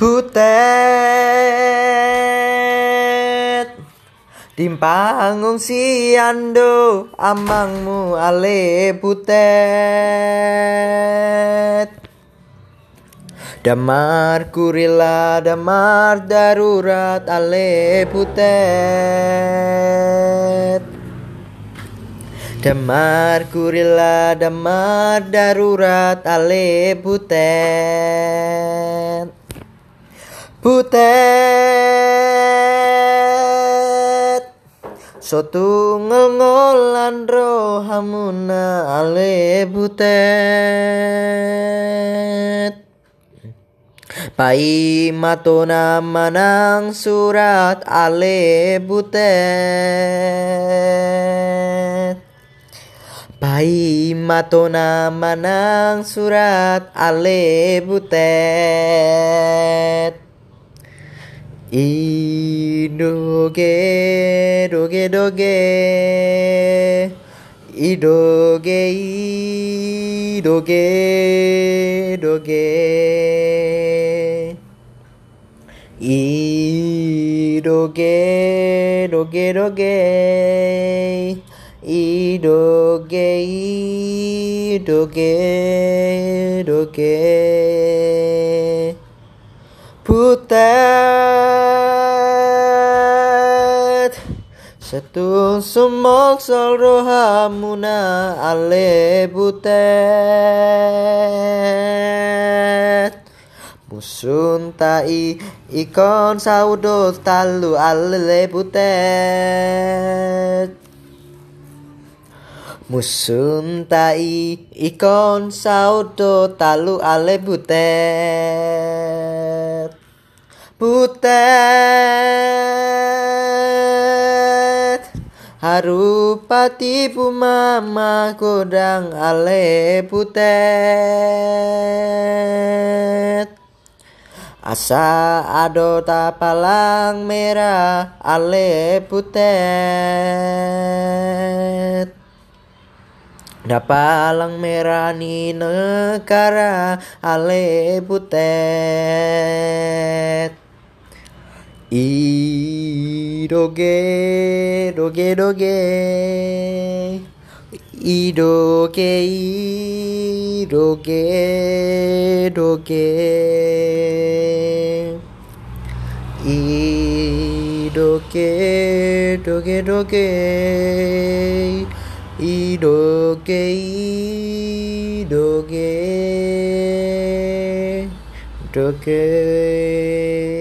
Butet. Dimpanggung si ando Amangmu ale butet. Damar kurila damar darurat ale butet. Damar kurila damar darurat ale butet Butet. Sotu ngelngolan rohamuna ale butet. Pai matona manang surat ale butet. Pai matona manang surat ale butet E doge doge. Doge E doge. E doge doge. E doge doge. Doge E doge e doge doge Put that Setu sumok sol rohamuna ale butet Musun tai ikon saudo talu ale butet Musun tai ikon saudo talu ale butet Butet Harupati pumama kodang ale butet Asa ado tapalang merah ale butet Dapalang merah ni negara ale 이로게 로게 로게. 이로게 이로게 로게. 이로게 로게 로게. 이로게 이로게. 이렇게.